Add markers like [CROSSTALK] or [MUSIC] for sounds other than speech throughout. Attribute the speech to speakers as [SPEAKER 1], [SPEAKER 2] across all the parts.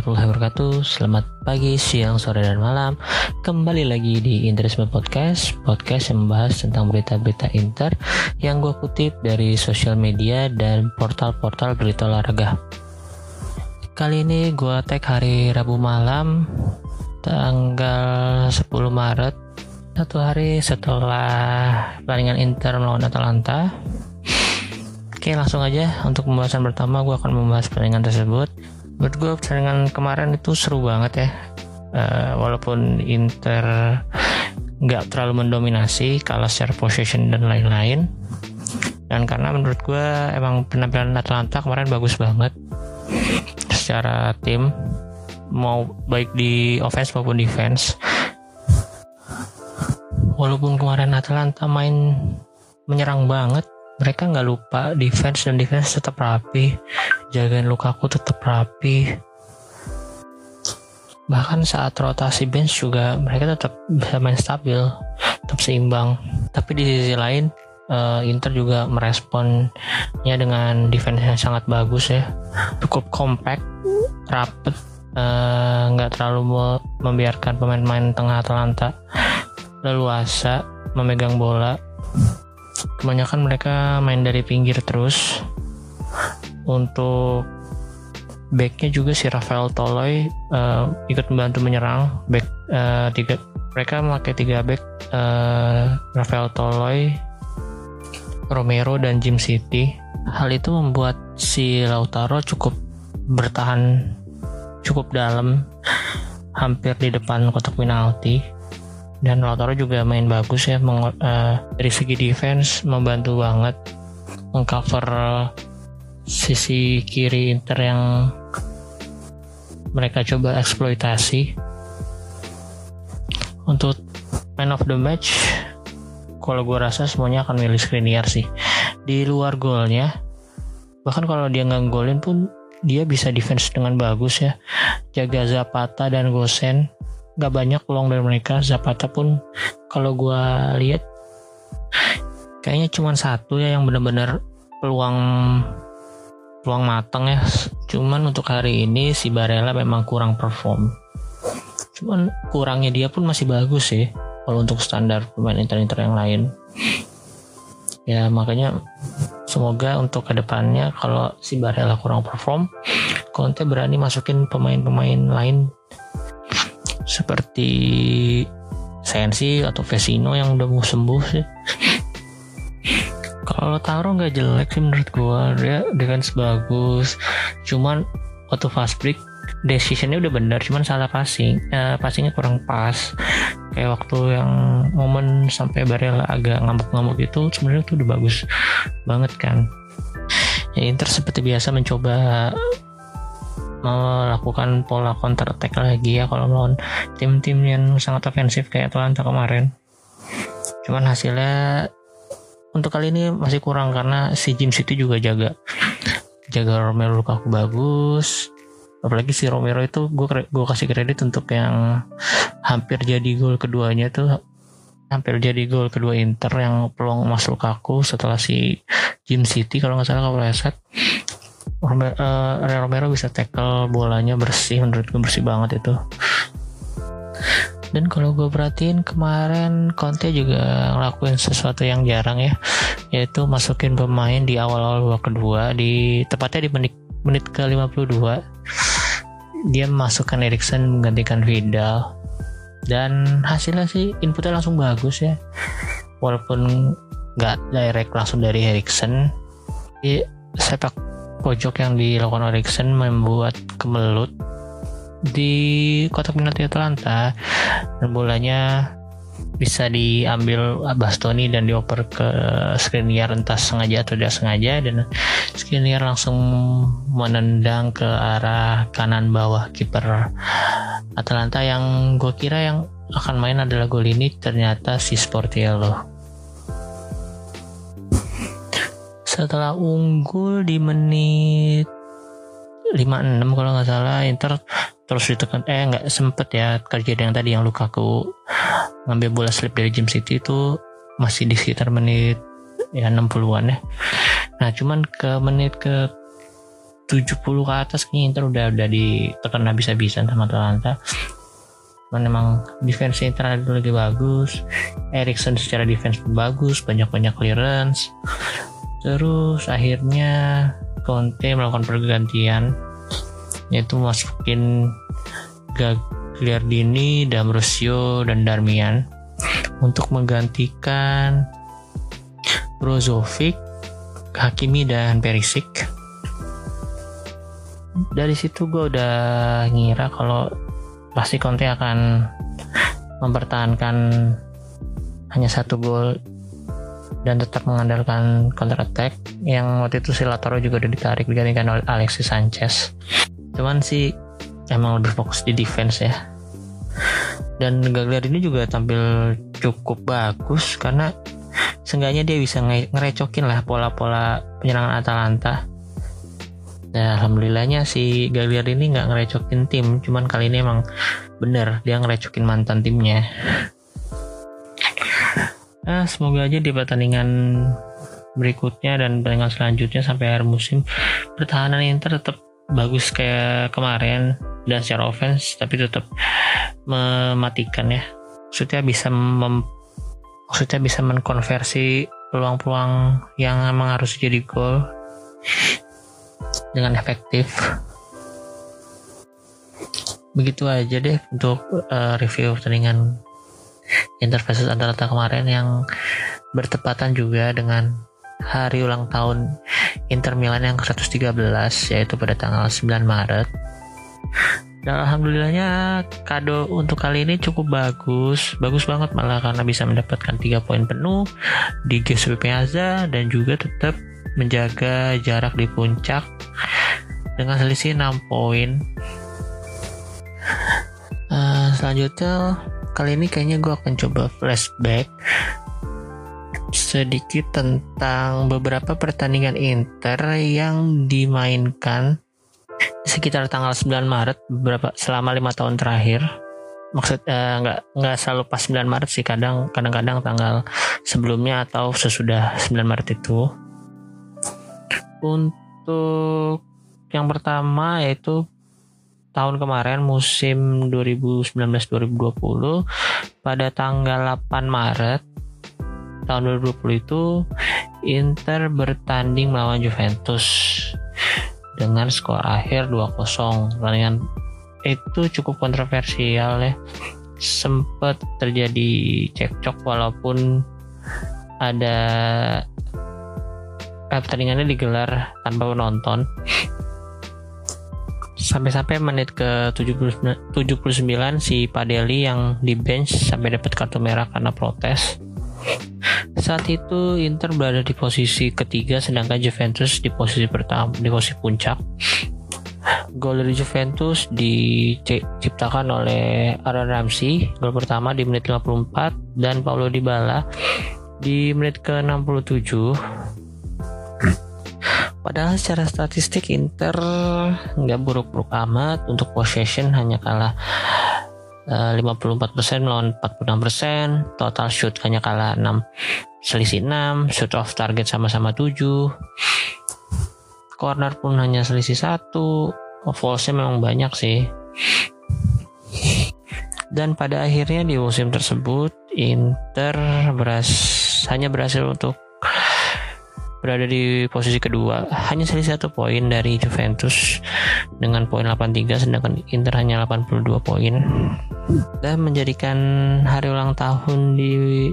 [SPEAKER 1] warahmatullahi wabarakatuh. Selamat pagi, siang, sore, dan malam. Kembali lagi di Interisme Podcast Podcast yang membahas tentang berita-berita inter Yang gue kutip dari sosial media dan portal-portal berita olahraga. Kali ini gue tag hari Rabu malam Tanggal 10 Maret Satu hari setelah pertandingan Inter melawan Atalanta. Oke langsung aja untuk pembahasan pertama gue akan membahas pertandingan tersebut menurut gue pertandingan kemarin itu seru banget ya. Uh, walaupun Inter nggak terlalu mendominasi kalah secara possession dan lain-lain. Dan karena menurut gue emang penampilan Atlanta kemarin bagus banget secara tim mau baik di offense maupun defense. Walaupun kemarin Atlanta main menyerang banget mereka nggak lupa defense dan defense tetap rapi jagain Lukaku tetap rapi. Bahkan saat rotasi bench juga mereka tetap bisa main stabil tetap seimbang. Tapi di sisi lain uh, Inter juga meresponnya dengan defense yang sangat bagus ya. Cukup compact rapet eh, nggak uh, terlalu membiarkan pemain-pemain tengah Atalanta leluasa memegang bola. Kebanyakan mereka main dari pinggir terus untuk backnya juga si Rafael Toloy uh, ikut membantu menyerang. Back uh, tiga mereka memakai tiga back uh, Rafael Toloy Romero dan Jim City. Hal itu membuat si Lautaro cukup bertahan cukup dalam hampir di depan kotak penalti. Dan Lautaro juga main bagus ya uh, dari segi defense membantu banget mengcover sisi kiri Inter yang mereka coba eksploitasi. Untuk man of the match kalau gue rasa semuanya akan milih Skriniar sih. Di luar golnya bahkan kalau dia nggak golin pun dia bisa defense dengan bagus ya. Jaga Zapata dan Gosen gak banyak peluang dari mereka. Zapata pun kalau gue lihat kayaknya cuma satu ya yang benar-benar peluang peluang matang ya. Cuman untuk hari ini si Barella memang kurang perform. Cuman kurangnya dia pun masih bagus sih. Kalau untuk standar pemain inter-inter yang lain. Ya makanya semoga untuk ke depannya kalau si Barella kurang perform Conte berani masukin pemain-pemain lain. Seperti Sensi atau Vesino yang udah mau sembuh sih kalau Taro nggak jelek sih menurut gue dia defense bagus cuman waktu fast break decisionnya udah benar. Cuman salah passing uh, passingnya kurang pas. Kayak waktu yang momen sampai Barella agak ngamuk-ngamuk itu sebenarnya tuh udah bagus banget kan. Ya Inter seperti biasa mencoba melakukan pola counter attack lagi ya kalau melawan tim-tim yang sangat ofensif kayak Atlanta kemarin. Cuman hasilnya untuk kali ini masih kurang karena si Jim City juga jaga. Jaga Romero Lukaku bagus. Apalagi si Romero itu gue gue kasih kredit untuk yang hampir jadi gol keduanya tuh hampir jadi gol kedua Inter yang peluang Mas Lukaku setelah si Jim City kalau nggak salah kalau reset Romero, uh, Romero bisa tackle bolanya bersih menurut gue bersih banget itu dan kalau gue perhatiin kemarin Conte juga ngelakuin sesuatu yang jarang ya yaitu masukin pemain di awal-awal babak kedua di tepatnya di menit menit ke 52 dia masukkan Erikson menggantikan Vidal. Dan hasilnya sih inputnya langsung bagus ya. Walaupun nggak direct langsung dari Erikson sepak pojok yang dilakukan Erikson membuat kemelut di kotak penalti Atalanta dan bolanya bisa diambil Bastoni dan dioper ke Skriniar entah sengaja atau tidak sengaja dan Skriniar langsung menendang ke arah kanan bawah kiper Atalanta yang gue kira yang akan main adalah gol ini ternyata si Sportiello. Setelah unggul di menit 56 kalau nggak salah Inter terus ditekan eh nggak sempet ya. Kejadian yang tadi yang Lukaku ngambil bola slip dari Jim City itu masih di sekitar menit ya 60-an ya. Nah cuman ke menit ke 70 ke atas kayaknya Inter udah udah ditekan habis-habisan sama Atalanta. Cuman memang defense Inter lagi bagus. Erikson secara defense bagus banyak-banyak clearance. Terus akhirnya Conte melakukan pergantian yaitu masukin Gagliardini, Damrosio, dan Darmian untuk menggantikan Brozovic, Hakimi, dan Perisic. Dari situ gue udah ngira kalau pasti Conte akan mempertahankan hanya satu gol dan tetap mengandalkan counter attack yang waktu itu si Lautaro juga udah ditarik digantikan oleh Alexis Sanchez cuman sih emang lebih fokus di defense ya dan Gagliard ini juga tampil cukup bagus karena seenggaknya dia bisa ngerecokin lah pola-pola penyerangan Atalanta Nah, alhamdulillahnya si Gagliard ini nggak ngerecokin tim, cuman kali ini emang bener dia ngerecokin mantan timnya. Nah, semoga aja di pertandingan berikutnya dan pertandingan selanjutnya sampai akhir musim pertahanan Inter tetap bagus kayak kemarin dan secara offense tapi tetap mematikan ya. Maksudnya bisa mem maksudnya bisa mengkonversi peluang-peluang yang emang harus jadi gol dengan efektif begitu aja deh untuk uh, review pertandingan Inter versus Atalanta kemarin yang bertepatan juga dengan hari ulang tahun Inter Milan yang ke-113 yaitu pada tanggal 9 Maret. Dan alhamdulillahnya kado untuk kali ini cukup bagus. Bagus banget malah karena bisa mendapatkan 3 poin penuh di GSP Piazza dan juga tetap menjaga jarak di puncak dengan selisih 6 poin. Uh, selanjutnya kali ini kayaknya gue akan coba flashback sedikit tentang beberapa pertandingan Inter yang dimainkan sekitar tanggal 9 Maret beberapa selama lima tahun terakhir. Maksud uh, nggak nggak selalu pas 9 Maret sih kadang kadang-kadang tanggal sebelumnya atau sesudah 9 Maret itu. Untuk yang pertama yaitu tahun kemarin musim 2019-2020 pada tanggal 8 Maret tahun 2020 itu Inter bertanding melawan Juventus dengan skor akhir 2-0 pertandingan itu cukup kontroversial ya. Sempat terjadi cekcok walaupun ada pertandingannya digelar tanpa penonton. Sampai-sampai menit ke 79, 79 si Padeli yang di bench sampai dapat kartu merah karena protes saat itu Inter berada di posisi ketiga sedangkan Juventus di posisi pertama di posisi puncak. Gol dari Juventus diciptakan oleh Aaron Ramsey gol pertama di menit 54 dan Paulo Dybala di menit ke 67 Padahal secara statistik Inter nggak buruk-buruk amat. Untuk possession hanya kalah 54% melawan 46%, total shoot hanya kalah 6 selisih 6, shoot off target sama-sama 7. Corner pun hanya selisih 1. Fallsnya memang banyak sih. Dan pada akhirnya di musim tersebut Inter beras hanya berhasil untuk berada di posisi kedua hanya selisih satu poin dari Juventus dengan poin 83 sedangkan Inter hanya 82 poin. Dan menjadikan hari ulang tahun di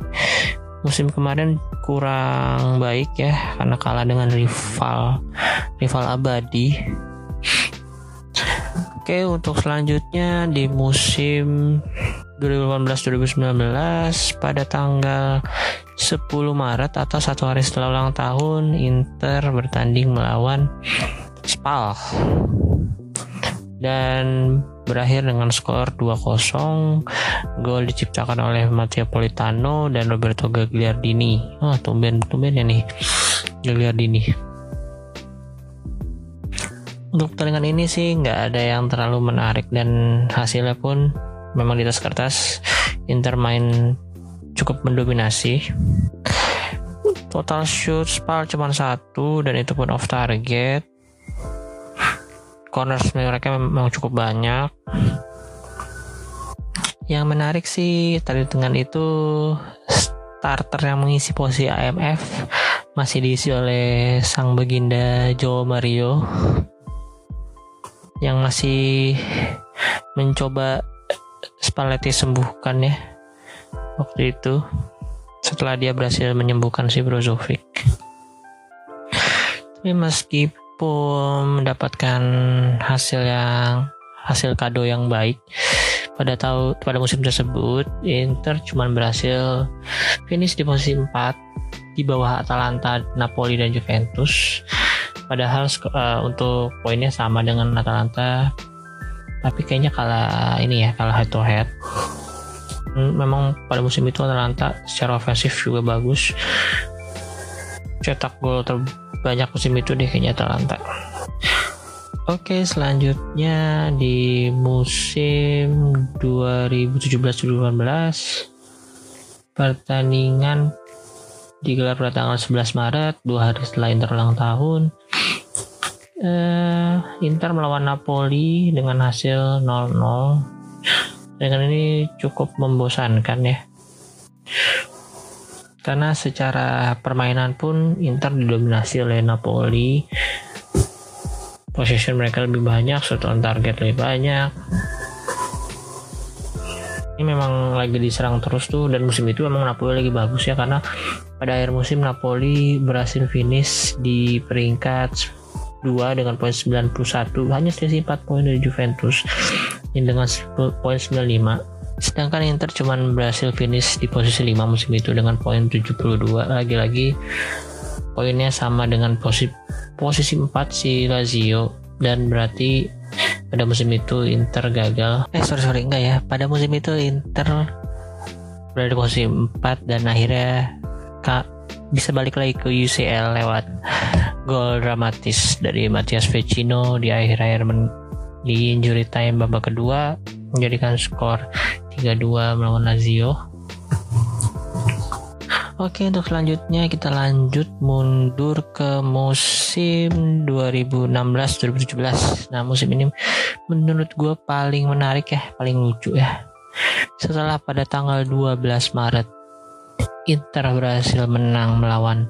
[SPEAKER 1] musim kemarin kurang baik ya karena kalah dengan rival rival abadi. Oke untuk selanjutnya di musim 2018-2019 pada tanggal 10 Maret atau satu hari setelah ulang tahun Inter bertanding melawan Spal dan berakhir dengan skor 2-0 gol diciptakan oleh Matteo Politano dan Roberto Gagliardini. Oh tumben tumben ya nih Gagliardini. Untuk pertandingan ini sih nggak ada yang terlalu menarik dan hasilnya pun memang di atas kertas. Inter main cukup mendominasi. Total shoot spal cuma satu dan itu pun off target corners mereka memang cukup banyak yang menarik sih tadi dengan itu starter yang mengisi posisi AMF masih diisi oleh sang baginda Joe Mario yang masih mencoba Spalletti sembuhkan ya waktu itu setelah dia berhasil menyembuhkan si Brozovic. Tapi meskipun mendapatkan hasil yang hasil kado yang baik pada tahun pada musim tersebut Inter cuma berhasil finish di posisi 4 di bawah Atalanta, Napoli dan Juventus. Padahal uh, untuk poinnya sama dengan Atalanta tapi kayaknya kalah ini ya kalah head to head memang pada musim itu Atalanta secara ofensif juga bagus cetak gol terbanyak musim itu deh kayaknya Atalanta Oke selanjutnya di musim 2017-2018 pertandingan digelar pada tanggal 11 Maret dua hari setelah Inter ulang tahun. Uh, Inter melawan Napoli dengan hasil 0-0 dengan ini cukup membosankan ya karena secara permainan pun Inter didominasi oleh Napoli. Possession mereka lebih banyak setelah target lebih banyak. Ini memang lagi diserang terus tuh dan musim itu memang Napoli lagi bagus ya karena pada akhir musim Napoli berhasil finish di peringkat 2 dengan poin 91 hanya selisih 4 poin dari Juventus dengan poin 95 sedangkan Inter cuma berhasil finish di posisi 5 musim itu dengan poin 72 lagi-lagi poinnya sama dengan posisi posisi 4 si Lazio. Dan berarti pada musim itu Inter gagal. Eh sorry sorry enggak ya. Pada musim itu Inter berada di posisi 4 dan akhirnya Kak bisa balik lagi ke UCL lewat gol dramatis dari Matias Vecino di akhir-akhir di injury time babak kedua menjadikan skor 3-2 melawan Lazio. Oke, untuk selanjutnya kita lanjut mundur ke musim 2016-2017. Nah, musim ini menurut gue paling menarik ya, paling lucu ya. Setelah pada tanggal 12 Maret Inter berhasil menang melawan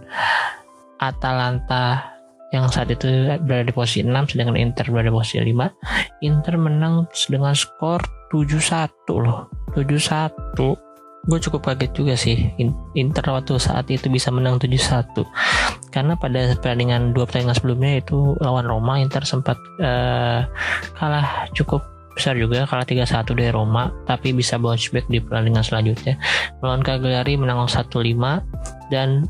[SPEAKER 1] Atalanta yang saat itu berada di posisi 6 sedangkan Inter berada di posisi 5 Inter menang dengan skor 7-1 loh. 7-1 gue cukup kaget juga sih Inter waktu saat itu bisa menang 7-1 karena pada pertandingan dua pertandingan sebelumnya itu lawan Roma Inter sempat uh, kalah cukup besar juga kalah 3-1 dari Roma tapi bisa bounce back di pertandingan selanjutnya. Melawan Cagliari menang 1-5 dan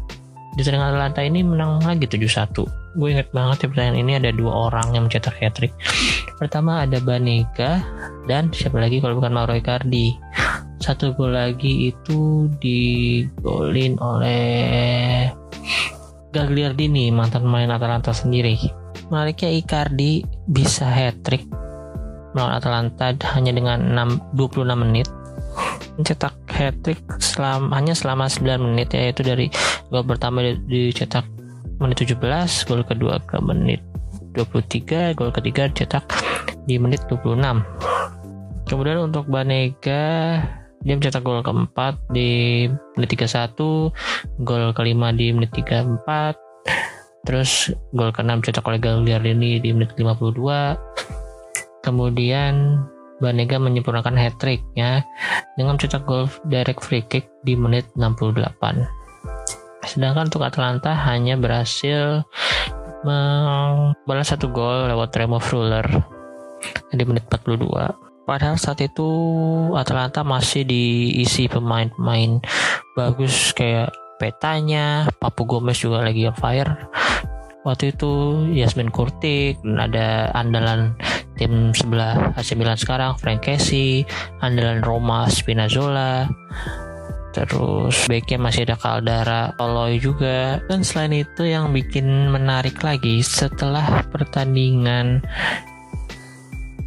[SPEAKER 1] di pertandingan Atalanta ini menang lagi 7-1 gue inget banget di pertandingan ini ada dua orang yang mencetak hat trick pertama ada Banega dan siapa lagi kalau bukan Mauro Icardi. Satu gol lagi itu digolin oleh Gagliardini mantan pemain Atalanta sendiri. Menariknya Icardi bisa hat trick melawan Atalanta hanya dengan 6, 26 menit. Mencetak hat trick selama, hanya selama 9 menit yaitu dari gol pertama dicetak menit 17 gol kedua ke menit 23 gol ketiga cetak di menit 26 kemudian untuk Banega dia mencetak gol keempat di menit 31 gol kelima di menit 34 terus gol keenam cetak oleh Gagliardini di menit 52 kemudian Banega menyempurnakan hat trick ya dengan mencetak gol direct free kick di menit 68 Sedangkan untuk Atlanta hanya berhasil membalas satu gol lewat Remo Fruller di menit 42. Padahal saat itu Atlanta masih diisi pemain-pemain bagus kayak Petanya, Papu Gomez juga lagi on fire. Waktu itu Yasmin Kurtik dan ada andalan tim sebelah AC Milan sekarang Frank Casey, andalan Roma Spinazzola, terus. Backnya masih ada Caldara Toloy juga. Dan selain itu yang bikin menarik lagi setelah pertandingan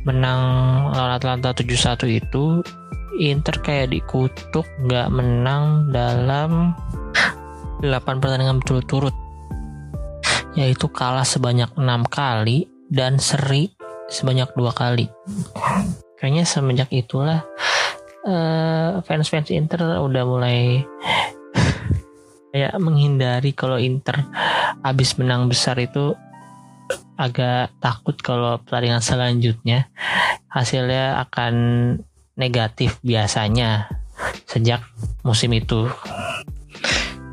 [SPEAKER 1] menang lawan Atlanta 7-1 itu Inter kayak dikutuk nggak menang dalam 8 pertandingan berturut-turut. Yaitu kalah sebanyak enam kali dan seri sebanyak dua kali. Kayaknya semenjak itulah uh, fans-fans Inter udah mulai kayak menghindari kalau Inter habis menang besar itu agak takut kalau pertandingan selanjutnya hasilnya akan negatif biasanya sejak musim itu.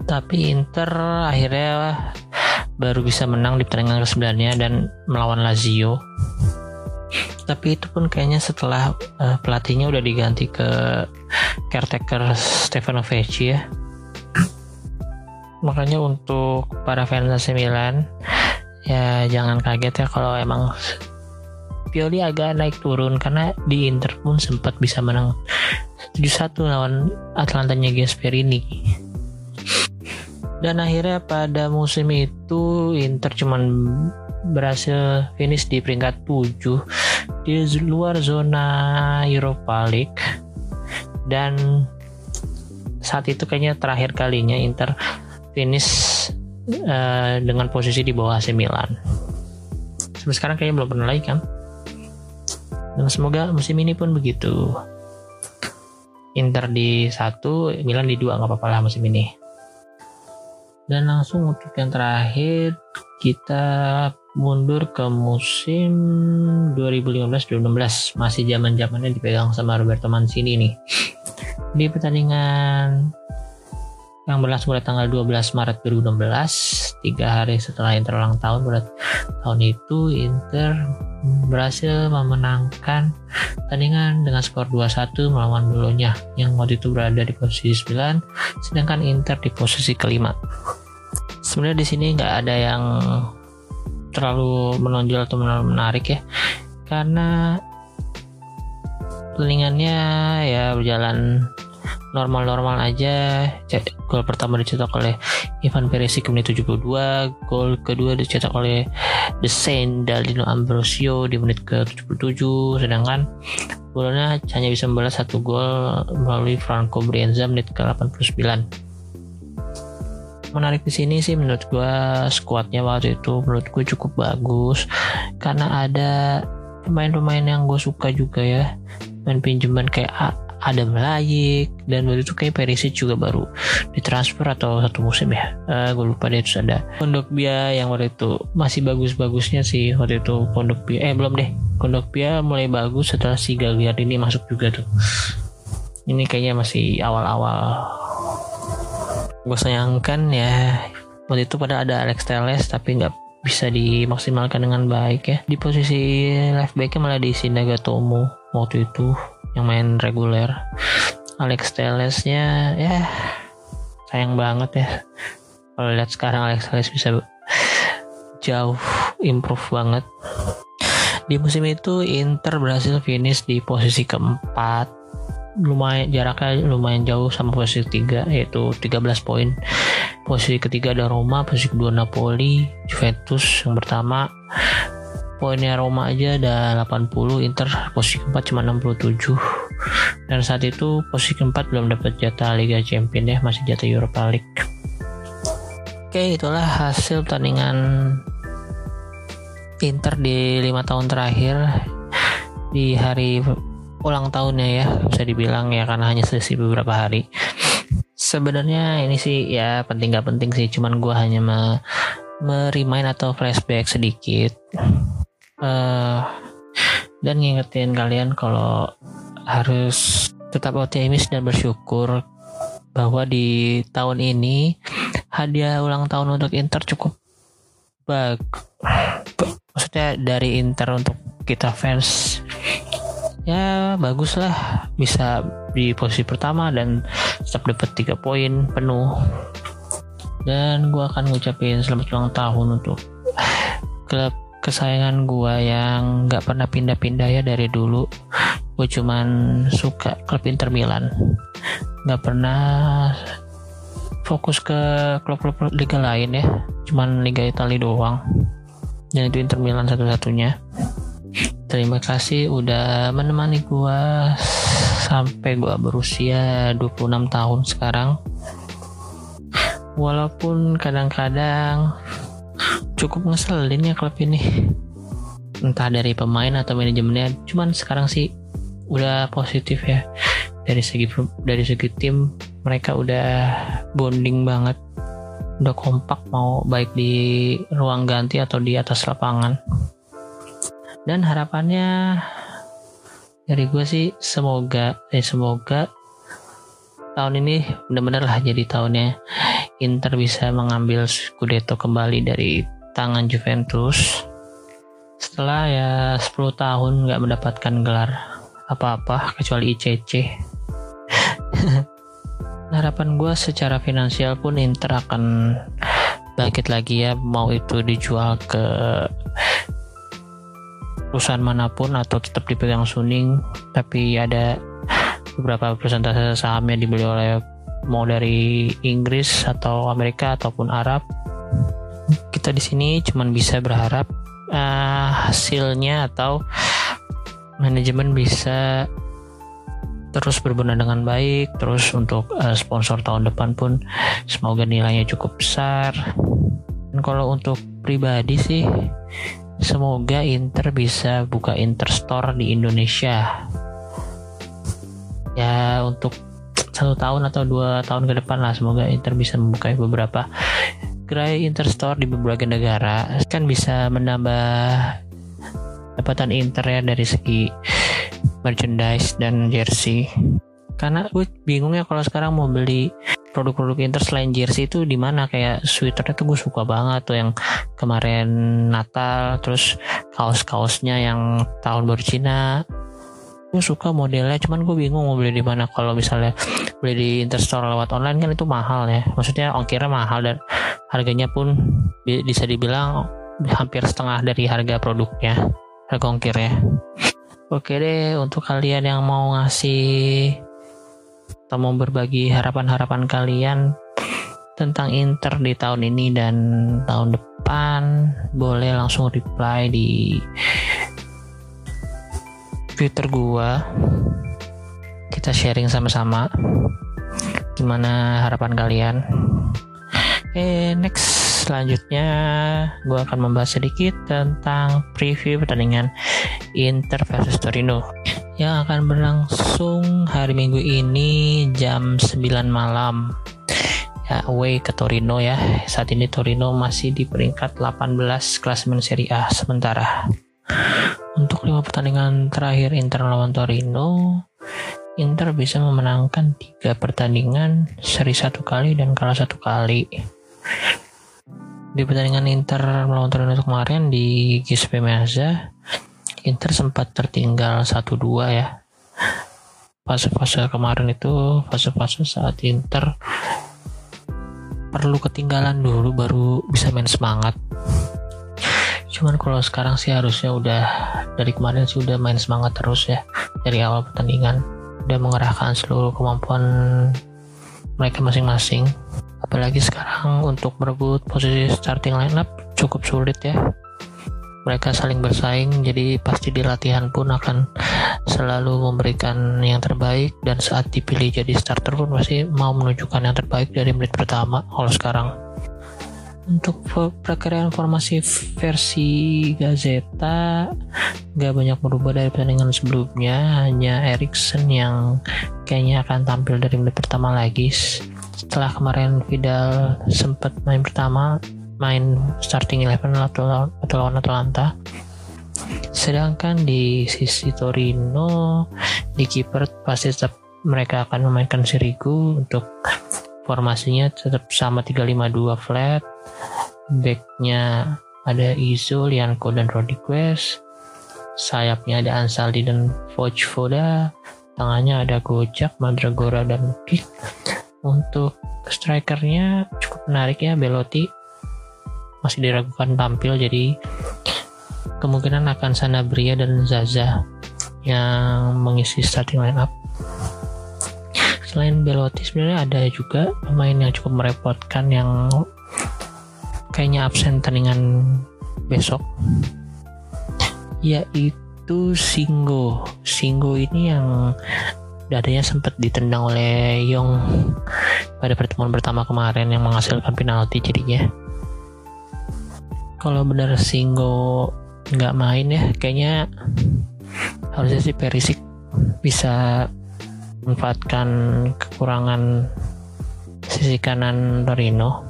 [SPEAKER 1] Tapi Inter akhirnya baru bisa menang di pertandingan ke-9 dan melawan Lazio tapi itu pun kayaknya setelah uh, pelatihnya udah diganti ke caretaker Stefano Vecchi ya. Makanya untuk para fans AC Milan ya jangan kaget ya kalau emang Pioli agak naik turun. Karena di Inter pun sempat bisa menang 7-1 lawan Atlantanya Gasperini. Dan akhirnya pada musim itu Inter cuman berhasil finish di peringkat 7 di luar zona Europa League. Dan saat itu kayaknya terakhir kalinya Inter finish uh, dengan posisi di bawah AC Milan. Sampai sekarang kayaknya belum pernah lagi kan dan semoga musim ini pun begitu. Inter di satu Milan di dua nggak apa-apa lah musim ini. Dan langsung untuk yang terakhir kita mundur ke musim 2015-2016 masih zaman zamannya dipegang sama Roberto Mancini nih. Di pertandingan yang berlangsung pada tanggal 12 Maret 2016 tiga hari setelah Inter ulang tahun pada tahun itu Inter berhasil memenangkan pertandingan dengan skor 2-1 melawan Bolonya yang waktu itu berada di posisi 9 sedangkan Inter di posisi kelima. Sebenarnya di sini nggak ada yang terlalu menonjol atau menarik ya. Karena pertandingannya ya berjalan normal-normal aja. Gol pertama dicetak oleh Ivan Perisic menit 72 gol kedua dicetak oleh The Saint Daldino Ambrosio di menit ke 77 sedangkan golnya hanya bisa membalas satu gol melalui Franco Brienza menit ke 89 menarik di sini sih menurut gue skuadnya waktu itu menurut gue cukup bagus. Karena ada pemain-pemain yang gue suka juga ya. Main pinjaman kayak ada Melayik dan waktu itu kayak Perisic juga baru ditransfer atau satu musim ya. Uh, gue lupa deh terus ada Kondok Bia yang waktu itu masih bagus-bagusnya sih waktu itu. Kondok Bia eh belum deh. Kondok Bia mulai bagus setelah si Gagliardini masuk juga tuh. Ini kayaknya masih awal-awal gue sayangkan ya. Waktu itu pada ada Alex Teles tapi nggak bisa dimaksimalkan dengan baik ya. Di posisi left backnya malah diisi Nagatomo waktu itu yang main reguler. Alex Telesnya ya sayang banget ya. Kalau lihat sekarang Alex Teles bisa jauh improve banget. Di musim itu Inter berhasil finish di posisi keempat lumayan jaraknya lumayan jauh sama posisi ketiga yaitu 13 poin. Posisi ketiga ada Roma posisi kedua Napoli Juventus yang pertama. Poinnya Roma aja ada 80 Inter posisi keempat cuma 67 dan saat itu posisi keempat belum dapat jatah Liga Champions ya masih jatah Europa League. Oke itulah hasil pertandingan Inter di lima tahun terakhir di hari ulang tahunnya ya bisa dibilang ya karena hanya selisih beberapa hari. Sebenarnya ini sih ya penting gak penting sih cuman gue hanya me merimain atau flashback sedikit. Uh, dan ngingetin kalian kalau harus tetap optimis dan bersyukur bahwa di tahun ini hadiah ulang tahun untuk Inter cukup bag maksudnya dari Inter untuk kita fans ya bagus lah bisa di posisi pertama dan tetap dapat tiga poin penuh. Dan gue akan ngucapin selamat ulang tahun untuk klub kesayangan gue yang nggak pernah pindah-pindah ya dari dulu. Gue cuman suka klub Inter Milan. Nggak pernah fokus ke klub-klub liga lain ya. Cuman liga Italia doang. Dan itu Inter Milan satu-satunya Terima kasih udah menemani gua sampai gua berusia 26 tahun sekarang. Walaupun kadang-kadang cukup ngeselin ya klub ini. entah dari pemain atau manajemennya cuman sekarang sih udah positif ya dari segi dari segi tim mereka udah bonding banget udah kompak mau baik di ruang ganti atau di atas lapangan dan harapannya dari gue sih semoga eh semoga tahun ini benar-benar lah jadi tahunnya Inter bisa mengambil Scudetto kembali dari tangan Juventus. Setelah ya 10 tahun nggak mendapatkan gelar apa-apa kecuali ICC [LAUGHS] harapan gue secara finansial pun Inter akan bangkit lagi ya mau itu dijual ke perusahaan mana pun atau tetap dipegang Suning tapi ada beberapa persentase sahamnya dibeli oleh mau dari Inggris atau Amerika ataupun Arab. Kita di sini cuma bisa berharap uh, hasilnya atau manajemen bisa terus berbenah dengan baik terus untuk uh, sponsor tahun depan pun semoga nilainya cukup besar. Dan kalau untuk pribadi sih semoga Inter bisa buka Inter Store di Indonesia. Ya untuk satu tahun atau dua tahun ke depan lah semoga Inter bisa membuka beberapa gerai Interstore di berbagai negara. Kan bisa menambah dapatan Inter ya dari segi merchandise dan jersey. Karena gue bingung ya kalau sekarang mau beli produk-produk Inter selain jersey itu di mana? Kayak sweaternya tuh gue suka banget tuh yang kemarin Natal terus kaos-kaosnya yang tahun baru Cina. Gue suka modelnya cuman gue bingung mau beli di mana. Kalau misalnya beli di Interstore lewat online kan itu mahal ya. Maksudnya ongkirnya mahal dan harganya pun bisa dibilang hampir setengah dari harga produknya harga ongkirnya. Oke deh untuk kalian yang mau ngasih atau mau berbagi harapan-harapan kalian tentang Inter di tahun ini dan tahun depan boleh langsung reply di Twitter gua. Kita sharing sama-sama. Gimana harapan kalian? Eh next selanjutnya gue akan membahas sedikit tentang preview pertandingan Inter versus Torino yang akan berlangsung hari Minggu ini jam 9 malam. Ya away ke Torino ya. Saat ini Torino masih di peringkat 18 klasemen Serie A. Sementara untuk lima pertandingan terakhir Inter melawan Torino, Inter bisa memenangkan tiga pertandingan, seri satu kali dan kalah satu kali. Di pertandingan Inter melawan Torino kemarin di Giuseppe Meazza, Inter sempat tertinggal 1-2 ya. Fase-fase kemarin itu fase-fase saat Inter perlu ketinggalan dulu baru bisa main semangat. Cuman kalau sekarang sih harusnya udah dari kemarin sih udah main semangat terus ya dari awal pertandingan. Udah mengerahkan seluruh kemampuan mereka masing-masing. Apalagi sekarang untuk merebut posisi starting lineup cukup sulit ya mereka saling bersaing jadi pasti di latihan pun akan selalu memberikan yang terbaik dan saat dipilih jadi starter pun pasti mau menunjukkan yang terbaik dari menit pertama kalau sekarang. Untuk perkiraan formasi versi Gazeta gak banyak berubah dari pertandingan sebelumnya hanya Erikson yang kayaknya akan tampil dari menit pertama lagi. Setelah kemarin Vidal sempat main pertama main starting eleven atau lawan Atalanta. Sedangkan di sisi Torino di kiper pasti tetap mereka akan memainkan Sirigu untuk formasinya tetap sama 352 flat. Backnya ada Izo, Lianco dan Rodriguez. Sayapnya ada Ansaldi dan Vojvoda tangannya ada Gojak, Mandragora dan Kick. Untuk strikernya cukup menarik ya Belotti masih diragukan tampil jadi kemungkinan akan Sanabria dan Zaza yang mengisi starting line up selain Belotti sebenarnya ada juga pemain yang cukup merepotkan yang kayaknya absen pertandingan besok yaitu Singgo Singgo ini yang dadanya sempat ditendang oleh Yong pada pertemuan pertama kemarin yang menghasilkan penalti jadinya kalau benar Singgo nggak main ya kayaknya harusnya sih Perisik bisa manfaatkan kekurangan sisi kanan Torino.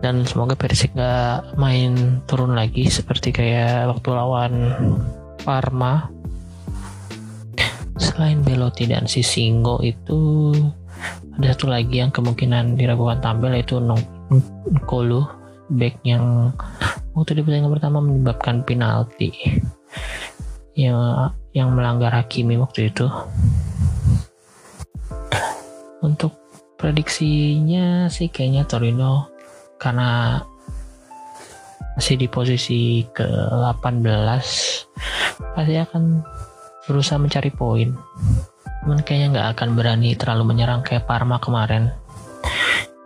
[SPEAKER 1] Dan semoga Persik gak main turun lagi seperti kayak waktu lawan Parma. Selain Belotti dan Sisingo itu ada satu lagi yang kemungkinan diragukan tampil yaitu Nkolo back yang waktu di pertandingan pertama menyebabkan penalti. Yang yang melanggar Hakimi waktu itu. Untuk prediksinya sih kayaknya Torino karena masih di posisi ke-18 pasti akan berusaha mencari poin. Cuman kayaknya nggak akan berani terlalu menyerang kayak Parma kemarin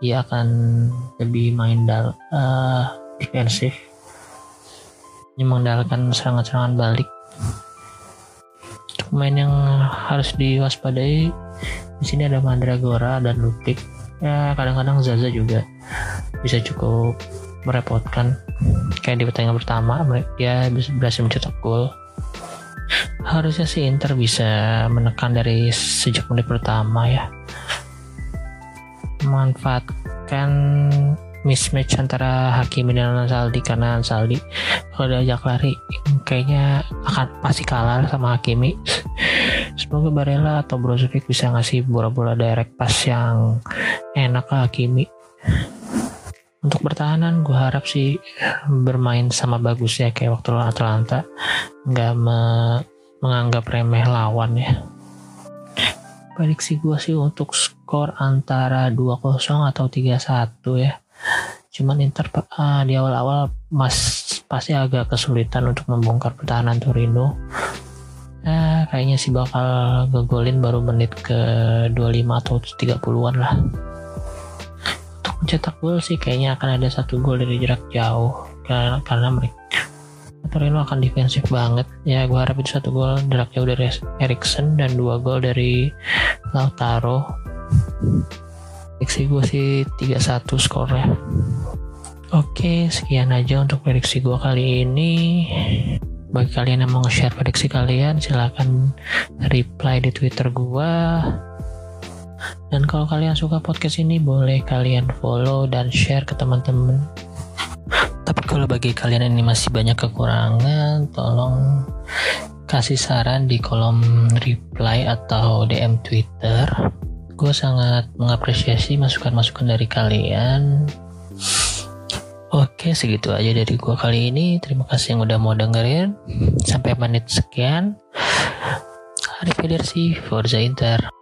[SPEAKER 1] dia akan lebih main dal uh, defensif mengandalkan serangan-serangan balik. Pemain yang harus diwaspadai di sini ada Mandragora dan Lutik ya kadang-kadang Zaza juga bisa cukup merepotkan. Kayak di pertandingan pertama dia berhasil mencetak gol. Harusnya sih Inter bisa menekan dari sejak menit pertama ya memanfaatkan mismatch antara Hakimi dan Ansaldi karena Ansaldi kalau diajak lari kayaknya akan pasti kalah sama Hakimi. Semoga Barella atau Brozovic bisa ngasih bola-bola direct pass yang enak ke Hakimi. Untuk pertahanan gue harap sih bermain sama bagus ya kayak waktu lawan Atalanta. Nggak me menganggap remeh lawan ya prediksi gue sih untuk skor antara 2-0 atau 3-1 ya. Cuman Inter uh, di awal-awal mas pasti agak kesulitan untuk membongkar pertahanan Torino. Nah kayaknya sih bakal ngegolin baru menit ke 25 atau 30-an lah. Untuk mencetak gol sih kayaknya akan ada satu gol dari jarak jauh. Karena, karena mereka Torino akan defensif banget. Ya gue harap itu satu gol jarak jauh dari Erikson dan dua gol dari Lautaro. Prediksi gue sih 3-1 skornya. Oke sekian aja untuk prediksi gue kali ini. Bagi kalian yang mau share prediksi kalian silahkan reply di twitter gue dan kalau kalian suka podcast ini boleh kalian follow dan share ke teman-teman tapi kalau bagi kalian ini masih banyak kekurangan tolong kasih saran di kolom reply atau DM Twitter. Gue sangat mengapresiasi masukan-masukan dari kalian. Oke segitu aja dari gue kali ini. Terima kasih yang udah mau dengerin. Sampai menit sekian. Arrivederci Forza Inter